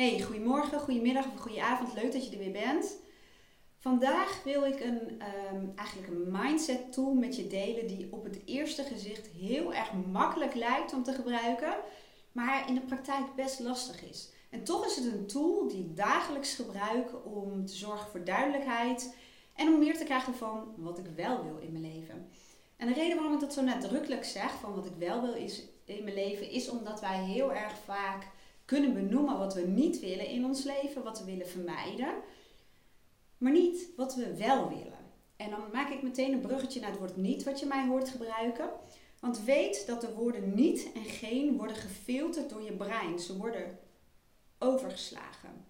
Hey, goedemorgen, goedemiddag of goedenavond. Leuk dat je er weer bent. Vandaag wil ik een, ehm, eigenlijk een mindset tool met je delen die op het eerste gezicht heel erg makkelijk lijkt om te gebruiken, maar in de praktijk best lastig is. En toch is het een tool die ik dagelijks gebruik om te zorgen voor duidelijkheid en om meer te krijgen van wat ik wel wil in mijn leven. En de reden waarom ik dat zo nadrukkelijk zeg van wat ik wel wil is, in mijn leven, is omdat wij heel erg vaak kunnen benoemen wat we niet willen in ons leven, wat we willen vermijden, maar niet wat we wel willen. En dan maak ik meteen een bruggetje naar het woord niet wat je mij hoort gebruiken. Want weet dat de woorden niet en geen worden gefilterd door je brein. Ze worden overgeslagen.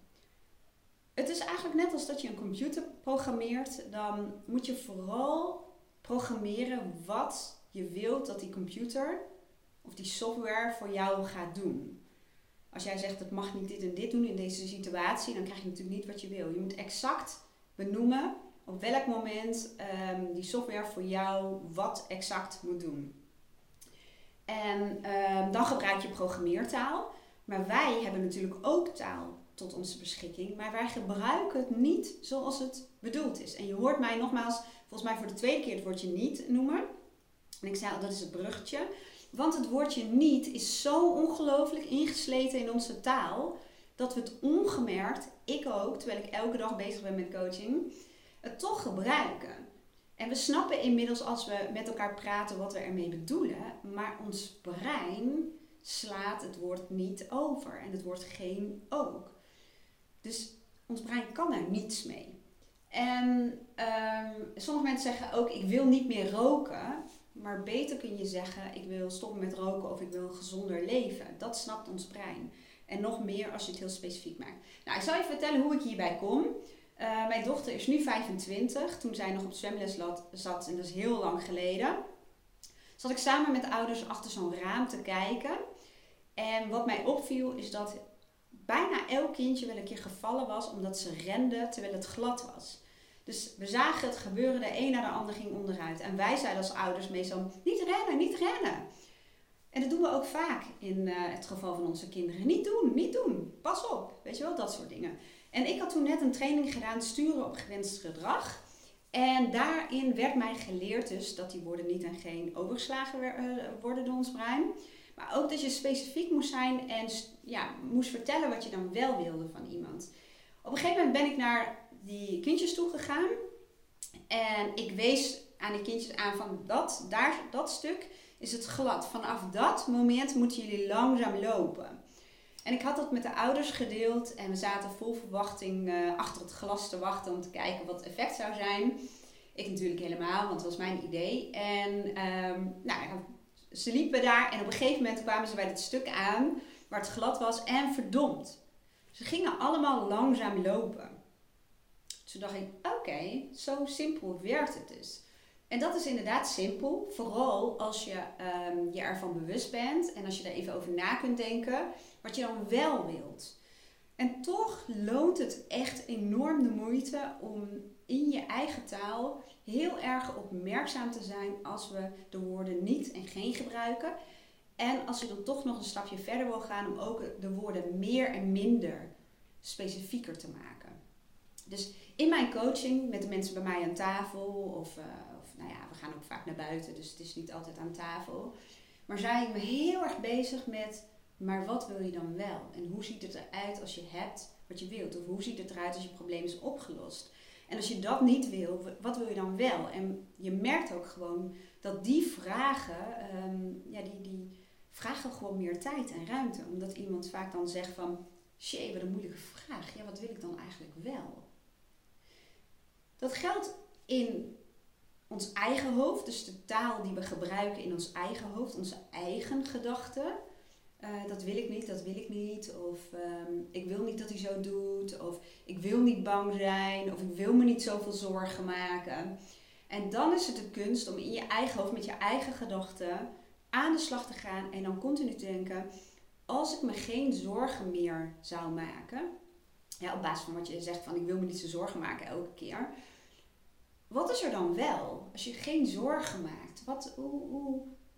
Het is eigenlijk net als dat je een computer programmeert. Dan moet je vooral programmeren wat je wilt dat die computer of die software voor jou gaat doen. Als jij zegt het mag niet dit en dit doen in deze situatie, dan krijg je natuurlijk niet wat je wil. Je moet exact benoemen op welk moment um, die software voor jou wat exact moet doen. En um, dan gebruik je programmeertaal. Maar wij hebben natuurlijk ook taal tot onze beschikking. Maar wij gebruiken het niet zoals het bedoeld is. En je hoort mij nogmaals, volgens mij voor de tweede keer het woordje niet noemen. En ik zei al, dat is het bruggetje. Want het woordje niet is zo ongelooflijk ingesleten in onze taal dat we het ongemerkt, ik ook, terwijl ik elke dag bezig ben met coaching, het toch gebruiken. En we snappen inmiddels als we met elkaar praten wat we ermee bedoelen, maar ons brein slaat het woord niet over en het woord geen ook. Dus ons brein kan er niets mee. En um, sommige mensen zeggen ook: Ik wil niet meer roken. Maar beter kun je zeggen, ik wil stoppen met roken of ik wil gezonder leven. Dat snapt ons brein. En nog meer als je het heel specifiek maakt. Nou, ik zal je vertellen hoe ik hierbij kom. Uh, mijn dochter is nu 25. Toen zij nog op zwemles zat, en dat is heel lang geleden, zat ik samen met de ouders achter zo'n raam te kijken. En wat mij opviel is dat bijna elk kindje wel een keer gevallen was omdat ze renden terwijl het glad was. Dus we zagen het gebeuren, de een naar de ander ging onderuit. En wij zeiden als ouders meestal, niet rennen, niet rennen. En dat doen we ook vaak in uh, het geval van onze kinderen. Niet doen, niet doen, pas op. Weet je wel, dat soort dingen. En ik had toen net een training gedaan, sturen op gewenst gedrag. En daarin werd mij geleerd dus dat die woorden niet en geen overgeslagen uh, worden door ons brein. Maar ook dat je specifiek moest zijn en ja, moest vertellen wat je dan wel wilde van iemand. Op een gegeven moment ben ik naar die kindjes toegegaan. En ik wees aan die kindjes aan van dat, daar, dat stuk is het glad. Vanaf dat moment moeten jullie langzaam lopen. En ik had dat met de ouders gedeeld en we zaten vol verwachting uh, achter het glas te wachten om te kijken wat het effect zou zijn. Ik natuurlijk helemaal, want het was mijn idee. En um, nou, ze liepen daar en op een gegeven moment kwamen ze bij het stuk aan waar het glad was en verdomd. Ze gingen allemaal langzaam lopen. Toen dacht ik, oké, zo simpel werkt het dus. En dat is inderdaad simpel, vooral als je um, je ervan bewust bent en als je er even over na kunt denken wat je dan wel wilt. En toch loont het echt enorm de moeite om in je eigen taal heel erg opmerkzaam te zijn als we de woorden niet en geen gebruiken. En als je dan toch nog een stapje verder wil gaan om ook de woorden meer en minder specifieker te maken. Dus in mijn coaching met de mensen bij mij aan tafel, of, uh, of nou ja, we gaan ook vaak naar buiten, dus het is niet altijd aan tafel. Maar zijn ik me heel erg bezig met, maar wat wil je dan wel? En hoe ziet het eruit als je hebt wat je wilt? Of hoe ziet het eruit als je probleem is opgelost? En als je dat niet wil, wat wil je dan wel? En je merkt ook gewoon dat die vragen, um, ja, die, die vragen gewoon meer tijd en ruimte. Omdat iemand vaak dan zegt van, shit, wat een moeilijke vraag. Ja, wat wil ik dan eigenlijk wel? Dat geldt in ons eigen hoofd, dus de taal die we gebruiken in ons eigen hoofd, onze eigen gedachten. Uh, dat wil ik niet, dat wil ik niet. Of um, ik wil niet dat hij zo doet. Of ik wil niet bang zijn. Of ik wil me niet zoveel zorgen maken. En dan is het de kunst om in je eigen hoofd, met je eigen gedachten, aan de slag te gaan. En dan continu te denken: als ik me geen zorgen meer zou maken. Op basis van wat je zegt van ik wil me niet zo zorgen maken elke keer. Wat is er dan wel? Als je geen zorgen maakt, wat, hoe,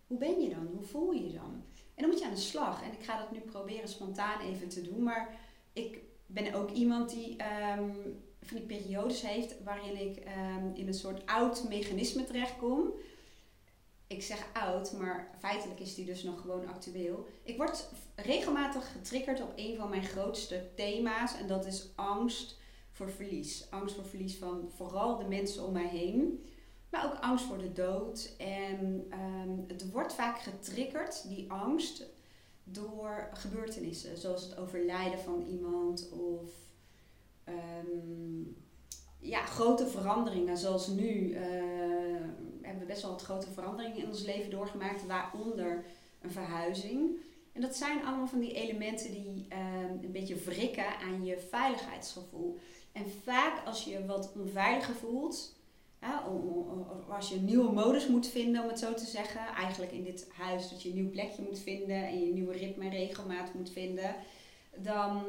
hoe, ben je dan? Hoe voel je je dan? En dan moet je aan de slag. En ik ga dat nu proberen spontaan even te doen. Maar ik ben ook iemand die ehm, van die periodes heeft waarin ik ehm, in een soort oud mechanisme terechtkom. Ik zeg oud, maar feitelijk is die dus nog gewoon actueel. Ik word regelmatig getriggerd op een van mijn grootste thema's en dat is angst voor verlies. Angst voor verlies van vooral de mensen om mij heen, maar ook angst voor de dood. En um, het wordt vaak getriggerd, die angst, door gebeurtenissen, zoals het overlijden van iemand of um, ja, grote veranderingen, zoals nu uh, hebben we best wel wat grote veranderingen in ons leven doorgemaakt, waaronder een verhuizing. En dat zijn allemaal van die elementen die um, een beetje wrikken aan je veiligheidsgevoel. En vaak als je wat onveiliger voelt, ja, als je een nieuwe modus moet vinden, om het zo te zeggen, eigenlijk in dit huis dat je een nieuw plekje moet vinden en je nieuwe ritme en regelmaat moet vinden, dan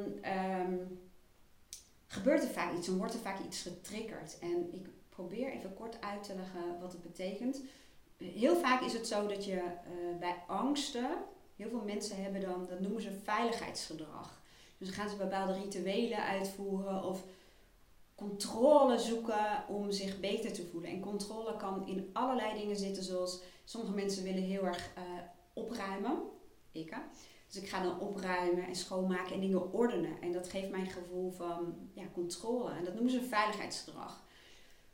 um, gebeurt er vaak iets, dan wordt er vaak iets getriggerd. En ik probeer even kort uit te leggen wat het betekent. Heel vaak is het zo dat je uh, bij angsten, heel veel mensen hebben dan, dat noemen ze veiligheidsgedrag. Dus gaan ze bepaalde rituelen uitvoeren of controle zoeken om zich beter te voelen. En controle kan in allerlei dingen zitten, zoals sommige mensen willen heel erg uh, opruimen. Ik, dus ik ga dan opruimen en schoonmaken en dingen ordenen. En dat geeft mij een gevoel van ja, controle. En dat noemen ze veiligheidsgedrag.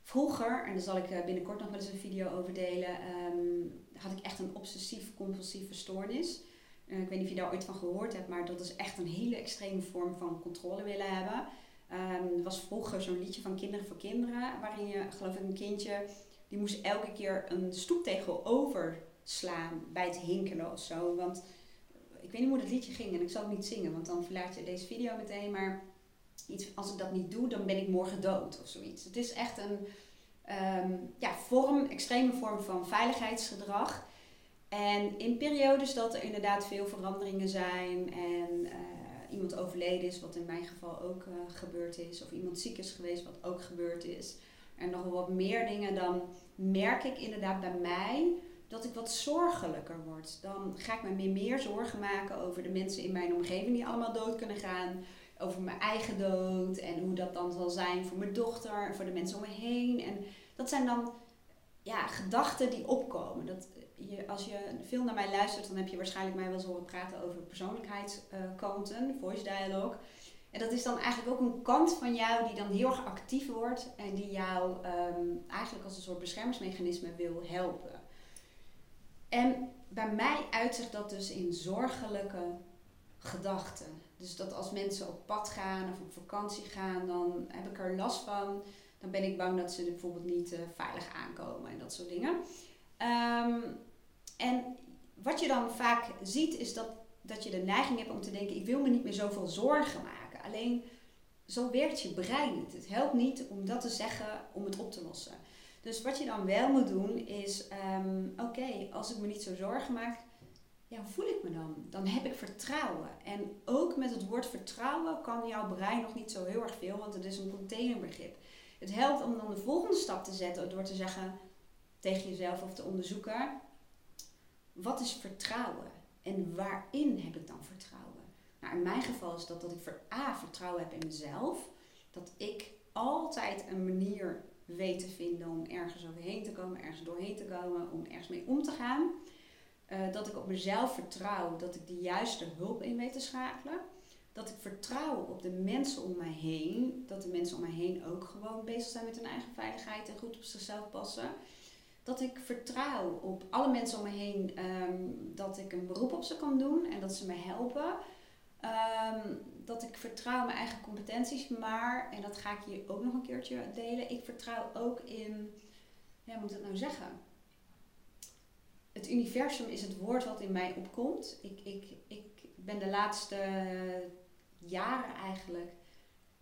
Vroeger, en daar zal ik eh, binnenkort nog wel eens een video over delen, um, had ik echt een obsessief-compulsieve stoornis. Uh, ik weet niet of je daar ooit van gehoord hebt, maar dat is echt een hele extreme vorm van controle willen hebben. Um, er was vroeger zo'n liedje van Kinderen voor Kinderen, waarin je, geloof ik, een kindje, die moest elke keer een stoeptegel overslaan bij het hinkelen of zo. Want ik weet niet hoe dat liedje ging en ik zal het niet zingen, want dan verlaat je deze video meteen. Maar iets, als ik dat niet doe, dan ben ik morgen dood of zoiets. Het is echt een um, ja, vorm, extreme vorm van veiligheidsgedrag. En in periodes dat er inderdaad veel veranderingen zijn en uh, iemand overleden is, wat in mijn geval ook uh, gebeurd is, of iemand ziek is geweest, wat ook gebeurd is, en nog wel wat meer dingen, dan merk ik inderdaad bij mij dat ik wat zorgelijker word. Dan ga ik me meer, meer zorgen maken over de mensen in mijn omgeving die allemaal dood kunnen gaan. Over mijn eigen dood en hoe dat dan zal zijn voor mijn dochter en voor de mensen om me heen. En dat zijn dan ja, gedachten die opkomen. Dat je, als je veel naar mij luistert, dan heb je waarschijnlijk mij wel eens horen praten over persoonlijkheidskanten, voice dialogue. En dat is dan eigenlijk ook een kant van jou die dan heel erg actief wordt en die jou um, eigenlijk als een soort beschermingsmechanisme wil helpen. En bij mij uitzicht dat dus in zorgelijke gedachten. Dus dat als mensen op pad gaan of op vakantie gaan, dan heb ik er last van. Dan ben ik bang dat ze bijvoorbeeld niet uh, veilig aankomen en dat soort dingen. Um, en wat je dan vaak ziet is dat, dat je de neiging hebt om te denken: ik wil me niet meer zoveel zorgen maken. Alleen zo werkt je brein niet. Het helpt niet om dat te zeggen om het op te lossen. Dus wat je dan wel moet doen is, um, oké, als ik me niet zo zorgen maak, ja, hoe voel ik me dan? Dan heb ik vertrouwen. En ook met het woord vertrouwen kan jouw brein nog niet zo heel erg veel, want het is een containerbegrip. Het helpt om dan de volgende stap te zetten door te zeggen tegen jezelf of te onderzoeken, wat is vertrouwen? En waarin heb ik dan vertrouwen? Nou, in mijn geval is dat dat ik voor A vertrouwen heb in mezelf. Dat ik altijd een manier weet te vinden om ergens overheen te komen, ergens doorheen te komen, om ergens mee om te gaan. Uh, dat ik op mezelf vertrouw, dat ik de juiste hulp in weet te schakelen. Dat ik vertrouw op de mensen om mij heen. Dat de mensen om mij heen ook gewoon bezig zijn met hun eigen veiligheid en goed op zichzelf passen. Dat ik vertrouw op alle mensen om me heen um, dat ik een beroep op ze kan doen en dat ze me helpen. Um, dat ik vertrouw mijn eigen competenties, maar, en dat ga ik je ook nog een keertje delen, ik vertrouw ook in, ja, moet ik dat nou zeggen? Het universum is het woord wat in mij opkomt. Ik, ik, ik ben de laatste jaren eigenlijk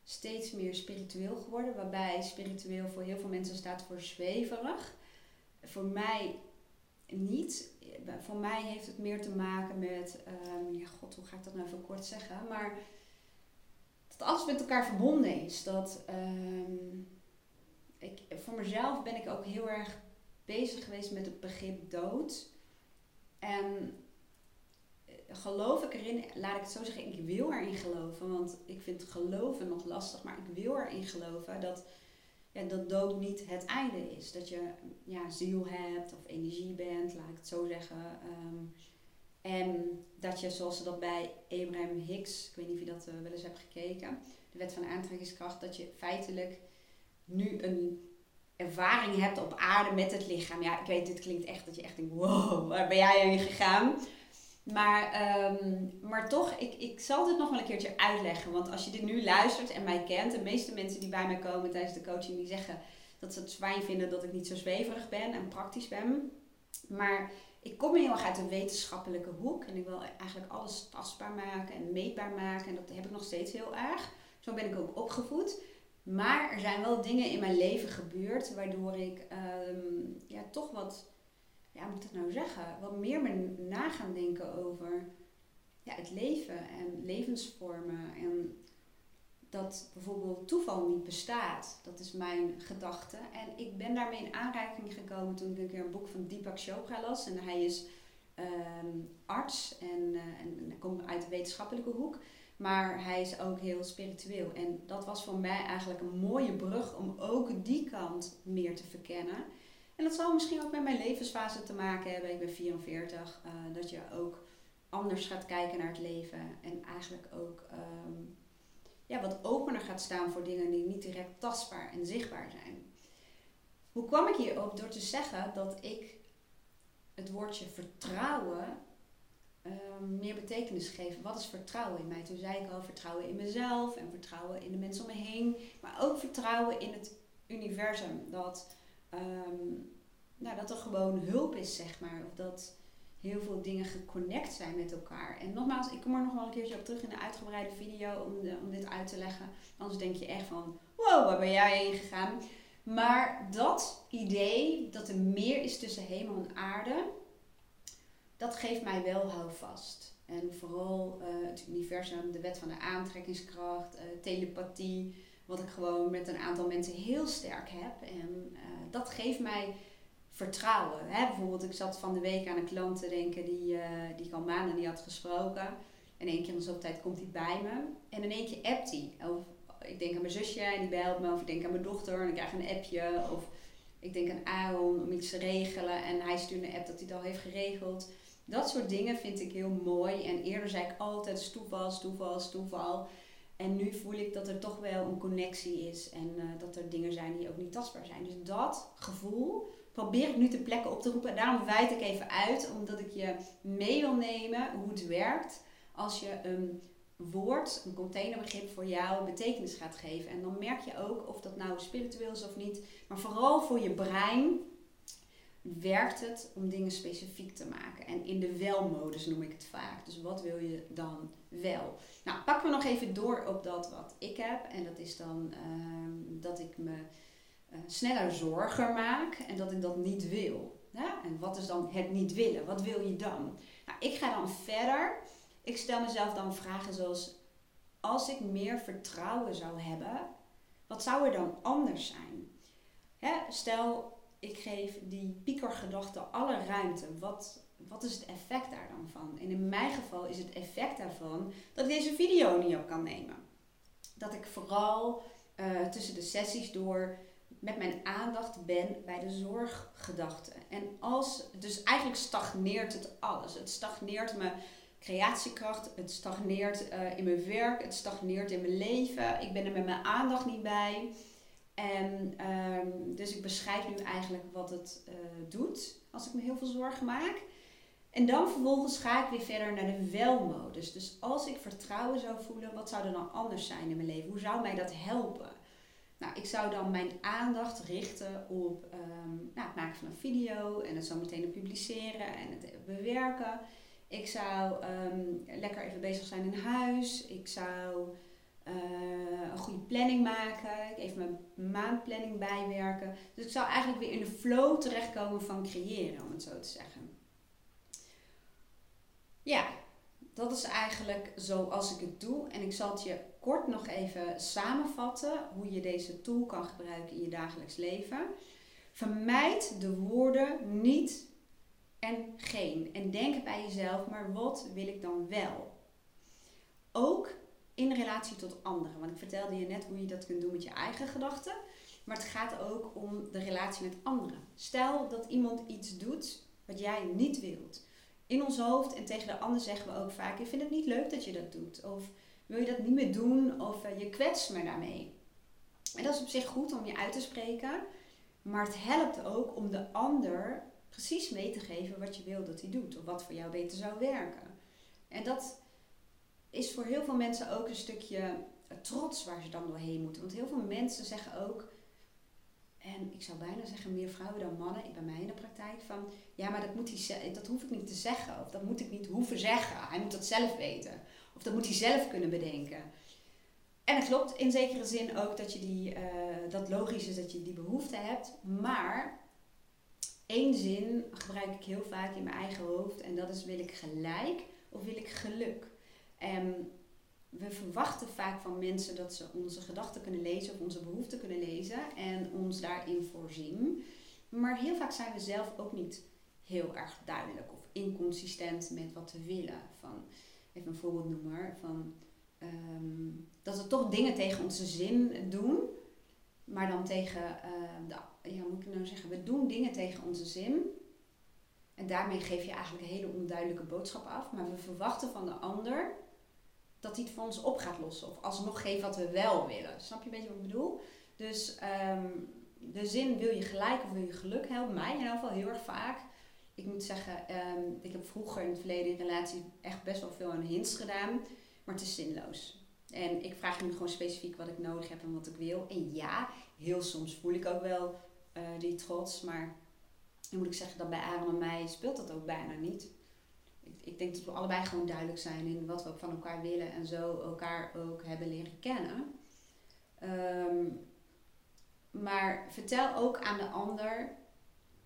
steeds meer spiritueel geworden, waarbij spiritueel voor heel veel mensen staat voor zweverig. Voor mij niet. Voor mij heeft het meer te maken met, um, ja god, hoe ga ik dat nou even kort zeggen? Maar dat alles met elkaar verbonden is. Dat um, ik, voor mezelf ben ik ook heel erg bezig geweest met het begrip dood. En geloof ik erin, laat ik het zo zeggen, ik wil erin geloven. Want ik vind geloven nog lastig, maar ik wil erin geloven dat, ja, dat dood niet het einde is. Dat je ja, ziel hebt of energie bent, laat ik het zo zeggen. Ehm, en dat je, zoals ze dat bij Abraham Hicks, ik weet niet of je dat uh, wel eens hebt gekeken, de wet van aantrekkingskracht, dat je feitelijk nu een ervaring hebt op aarde met het lichaam. Ja, ik weet, dit klinkt echt dat je echt denkt, wow, waar ben jij heen gegaan? Maar, ehm, maar toch, ik, ik zal dit nog wel een keertje uitleggen. Want als je dit nu luistert en mij kent, de meeste mensen die bij mij komen tijdens de coaching, die zeggen dat ze het fijn vinden dat ik niet zo zweverig ben en praktisch ben. Maar ik kom heel erg uit een wetenschappelijke hoek en ik wil eigenlijk alles tastbaar maken en meetbaar maken. En dat heb ik nog steeds heel erg. Zo ben ik ook opgevoed. Maar er zijn wel dingen in mijn leven gebeurd waardoor ik ehm, ja, toch wat, ja, moet ik nou zeggen, wat meer ben na gaan denken over ja, het leven en levensvormen. En dat bijvoorbeeld toeval niet bestaat. Dat is mijn gedachte. En ik ben daarmee in aanraking gekomen toen ik een keer een boek van Deepak Chopra las. En hij is ehm, arts en, uh, en, komt uit de wetenschappelijke hoek. Maar hij is ook heel spiritueel. En dat was voor mij eigenlijk een mooie brug om ook die kant meer te verkennen. En dat zal misschien ook met mijn levensfase te maken hebben. Ik ben 44. Uh, eh, dat je ook anders gaat kijken naar het leven. En eigenlijk ook ehm, ja, wat opener gaat staan voor dingen die niet direct tastbaar en zichtbaar zijn. Hoe kwam ik hierop? Door te zeggen dat ik het woordje vertrouwen Ehm, meer betekenis geven. Wat is vertrouwen in mij? Toen zei ik al vertrouwen in mezelf en vertrouwen in de mensen om me heen. Maar ook vertrouwen in het universum. Dat, um, nou, dat er gewoon hulp is, zeg maar. Of dat heel veel dingen geconnect zijn met elkaar. En nogmaals, ik kom er nog wel een keertje op terug in de uitgebreide video om, om dit uit te leggen. Anders denk je echt van, wow, waar ben jij heen gegaan? Maar dat idee dat er meer is tussen hemel en aarde dat geeft mij wel houvast. En vooral uh, het universum, de wet van de aantrekkingskracht, uh, telepathie, wat ik gewoon met een aantal mensen heel sterk heb. En uh, dat geeft mij vertrouwen. Hè? Bijvoorbeeld, ik zat van de week aan een klant te denken die, die ik al maanden niet had gesproken. En één keer in de zoveel tijd komt hij bij me. En in één keer appt hij. Of ik denk aan mijn zusje en die belt me. Of ik denk aan mijn dochter en ik krijg een appje. Of ik denk aan Aaron om iets te regelen. En hij stuurt een app dat hij het al heeft geregeld. Dat soort dingen vind ik heel mooi. En eerder zei ik altijd toeval, toeval, toeval. En nu voel ik dat er toch wel een connectie is en uh, dat er dingen zijn die ook niet tastbaar zijn. Dus dat gevoel probeer ik nu te plekken op te roepen. Daarom wijd ik even uit, omdat ik je mee wil nemen hoe het werkt als je een woord, een containerbegrip voor jou betekenis gaat geven. En dan merk je ook of dat nou spiritueel is of niet, maar vooral voor je brein werkt het om dingen specifiek te maken. En in de wel-modus noem ik het vaak. Dus wat wil je dan wel? Nou, pakken we nog even door op dat wat ik heb. En dat is dan ehm, dat ik me uh, sneller zorger maak en dat ik dat niet wil. En wat is dan het niet willen? Wat wil je dan? Nou, ik ga dan verder. Ik stel mezelf dan vragen zoals: als ik meer vertrouwen zou hebben, wat zou er dan anders zijn? Stel, ik geef die piekergedachte alle ruimte. Wat, wat is het effect daar dan van? En in mijn geval is het effect daarvan dat ik deze video niet op kan nemen. Dat ik vooral uh, tussen de sessies door met mijn aandacht ben bij de zorggedachte. En als, dus eigenlijk stagneert het alles. Het stagneert mijn creatiekracht, het stagneert uh, in mijn werk, het stagneert in mijn leven. Ik ben er met mijn aandacht niet bij. En um, dus ik beschrijf nu eigenlijk wat het uh, doet als ik me heel veel zorgen maak. En dan vervolgens ga ik weer verder naar de welmodus. Dus als ik vertrouwen zou voelen, wat zou er dan anders zijn in mijn leven? Hoe zou mij dat helpen? Nou, ik zou dan mijn aandacht richten op um, nou, het maken van een video en het zo meteen publiceren en het bewerken. Ik zou um, lekker even bezig zijn in huis. Ik zou een goede planning maken. Even mijn maandplanning bijwerken. Dus ik zou eigenlijk weer in de flow terechtkomen van creëren, om het zo te zeggen. Ja, dat is eigenlijk zoals ik het doe. En ik zal het je kort nog even samenvatten hoe je deze tool kan gebruiken in je dagelijks leven. Vermijd de woorden niet en geen. En denk bij jezelf, maar wat wil ik dan wel? Ook in relatie tot anderen. Want ik vertelde je net hoe je dat kunt doen met je eigen gedachten. Maar het gaat ook om de relatie met anderen. Stel dat iemand iets doet wat jij niet wilt. In ons hoofd en tegen de ander zeggen we ook vaak: Ik vind het niet leuk dat je dat doet. Of wil je dat niet meer doen? Of uh, je kwetst me daarmee. En dat is op zich goed om je uit te spreken. Maar het helpt ook om de ander precies mee te geven wat je wil dat hij doet. Of wat voor jou beter zou werken. En dat is voor heel veel mensen ook een stukje trots waar ze dan doorheen moeten. Want heel veel mensen zeggen ook, en ik zou bijna zeggen meer vrouwen dan mannen, bij mij in de praktijk, van ja, maar dat, moet hij, dat hoef ik niet te zeggen. Of dat moet ik niet hoeven zeggen. Hij moet dat zelf weten. Of dat moet hij zelf kunnen bedenken. En het klopt in zekere zin ook dat je die, uh, dat logisch is dat je die behoefte hebt. Maar één zin gebruik ik heel vaak in mijn eigen hoofd. En dat is wil ik gelijk of wil ik geluk? En we verwachten vaak van mensen dat ze onze gedachten kunnen lezen of onze behoeften kunnen lezen en ons daarin voorzien. Maar heel vaak zijn we zelf ook niet heel erg duidelijk of inconsistent met wat we willen. Van, even een voorbeeld noemen, van, ehm, dat we toch dingen tegen onze zin doen, maar dan tegen, uh, ja, moet ik nou zeggen, we doen dingen tegen onze zin. En daarmee geef je eigenlijk een hele onduidelijke boodschap af, maar we verwachten van de ander dat hij het voor ons op gaat lossen. Of alsnog geeft wat we wel willen. Snap je een beetje wat ik bedoel? Dus ehm, de zin wil je gelijk of wil je geluk helpt mij in ieder geval heel erg vaak. Ik moet zeggen, ehm, ik heb vroeger in het verleden in relatie echt best wel veel aan hints gedaan. Maar het is zinloos. En ik vraag nu gewoon specifiek wat ik nodig heb en wat ik wil. En ja, heel soms voel ik ook wel uh, die trots. Maar dan moet ik zeggen dat bij Aaron en mij speelt dat ook bijna niet ik denk dat we allebei gewoon duidelijk zijn in wat we van elkaar willen en zo elkaar ook hebben leren kennen. Ehm, maar vertel ook aan de ander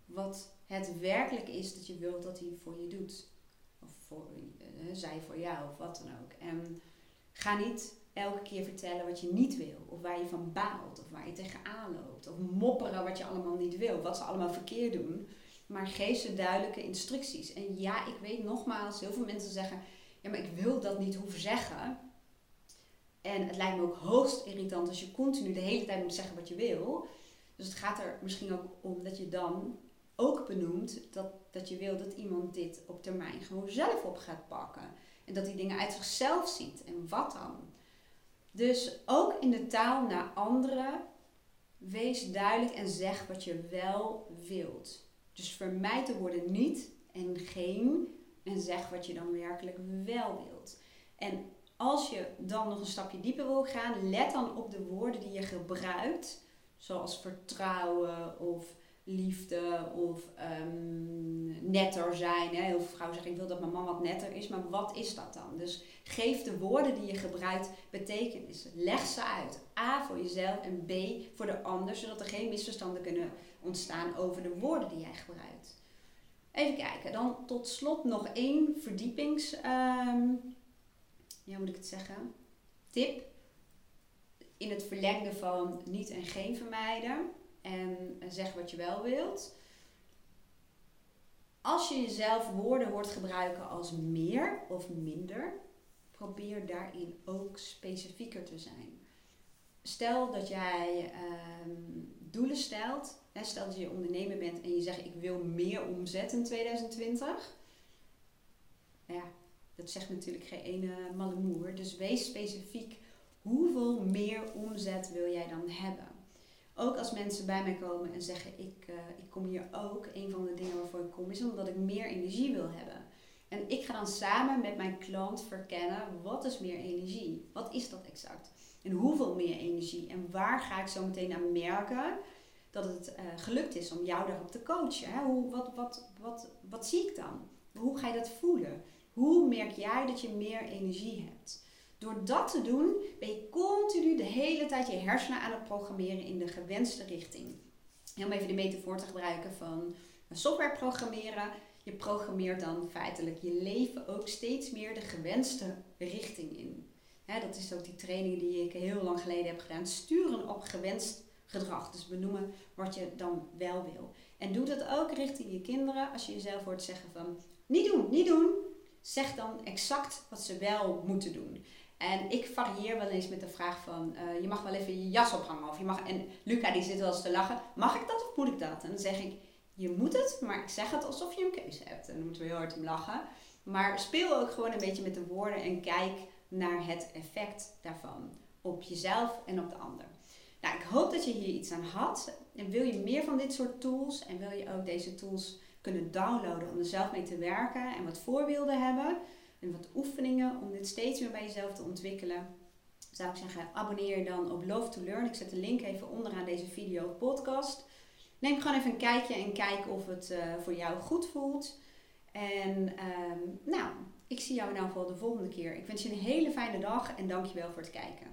wat het werkelijk is dat je wilt dat hij voor je doet. Of voor, uh, zij voor jou of wat dan ook. En ga niet elke keer vertellen wat je niet wil. Of waar je van baalt. Of waar je tegenaan loopt. Of mopperen wat je allemaal niet wil. Wat ze allemaal verkeerd doen maar geef ze duidelijke instructies. En ja, ik weet nogmaals, heel veel mensen zeggen, ja, maar ik wil dat niet hoeven zeggen. En het lijkt me ook hoogst irritant als je continu de hele tijd moet zeggen wat je wil. Dus het gaat er misschien ook om dat je dan ook benoemt dat, dat je wil dat iemand dit op termijn gewoon zelf op gaat pakken. En dat hij dingen uit zichzelf ziet. En wat dan? Dus ook in de taal naar anderen, wees duidelijk en zeg wat je wel wilt. Dus vermijd de woorden niet en geen en zeg wat je dan werkelijk wel wilt. En als je dan nog een stapje dieper wil gaan, let dan op de woorden die je gebruikt, zoals vertrouwen of liefde of um, netter zijn. Hè. Heel veel vrouwen zeggen ik wil dat mijn man wat netter is, maar wat is dat dan? Dus geef de woorden die je gebruikt betekenis. Leg ze uit. A voor jezelf en B voor de ander, zodat er geen misverstanden kunnen ontstaan over de woorden die jij gebruikt. Even kijken, dan tot slot nog één verdiepings, um, ja, moet ik het zeggen, tip. In het verlengde van niet en geen vermijden en zeg wat je wel wilt. Als je jezelf woorden hoort gebruiken als meer of minder, probeer daarin ook specifieker te zijn. Stel dat jij ehm, doelen stelt. Stel dat je ondernemer bent en je zegt ik wil meer omzet in 2020. Ja, dat zegt natuurlijk geen ene malle moer. Dus wees specifiek. Hoeveel meer omzet wil jij dan hebben? Ook als mensen bij mij komen en zeggen ik, uh, ik kom hier ook. Een van de dingen waarvoor ik kom is omdat ik meer energie wil hebben. En ik ga dan samen met mijn klant verkennen wat is meer energie? Wat is dat exact? En hoeveel meer energie? En waar ga ik zo meteen aan merken dat het uh, gelukt is om jou daarop te coachen? Hè? Hoe, wat, wat, wat, wat zie ik dan? Hoe ga je dat voelen? Hoe merk jij dat je meer energie hebt? Door dat te doen ben je continu de hele tijd je hersenen aan het programmeren in de gewenste richting. om even de metafoor te gebruiken van software programmeren. Je programmeert dan feitelijk je leven ook steeds meer de gewenste richting in. dat is ook die training die ik heel lang geleden heb gedaan. Sturen op gewenst gedrag. Dus benoemen wat je dan wel wil. En doe dat ook richting je kinderen. Als je jezelf hoort zeggen van niet doen, niet doen. Zeg dan exact wat ze wel moeten doen. En ik varieer wel eens met de vraag van, uh, je mag wel even je jas ophangen. Of je mag, en Luca die zit wel eens te lachen, mag ik dat of moet ik dat? En dan zeg ik, je moet het, maar ik zeg het alsof je een keuze hebt. En dan moeten we heel hard om lachen. Maar speel ook gewoon een beetje met de woorden en kijk naar het effect daarvan. Op jezelf en op de ander. Nou, ik hoop dat je hier iets aan had. En wil je meer van dit soort tools en wil je ook deze tools kunnen downloaden om er zelf mee te werken en wat voorbeelden hebben en wat oefeningen om dit steeds meer bij jezelf te ontwikkelen, zou ik zeggen, abonneer je dan op Love to Learn. Ik zet de link even onderaan deze video podcast. Neem gewoon even een kijkje en kijk of het uh, voor jou goed voelt. En um, nou, ik zie jou in ieder geval de volgende keer. Ik wens je een hele fijne dag en dankjewel voor het kijken.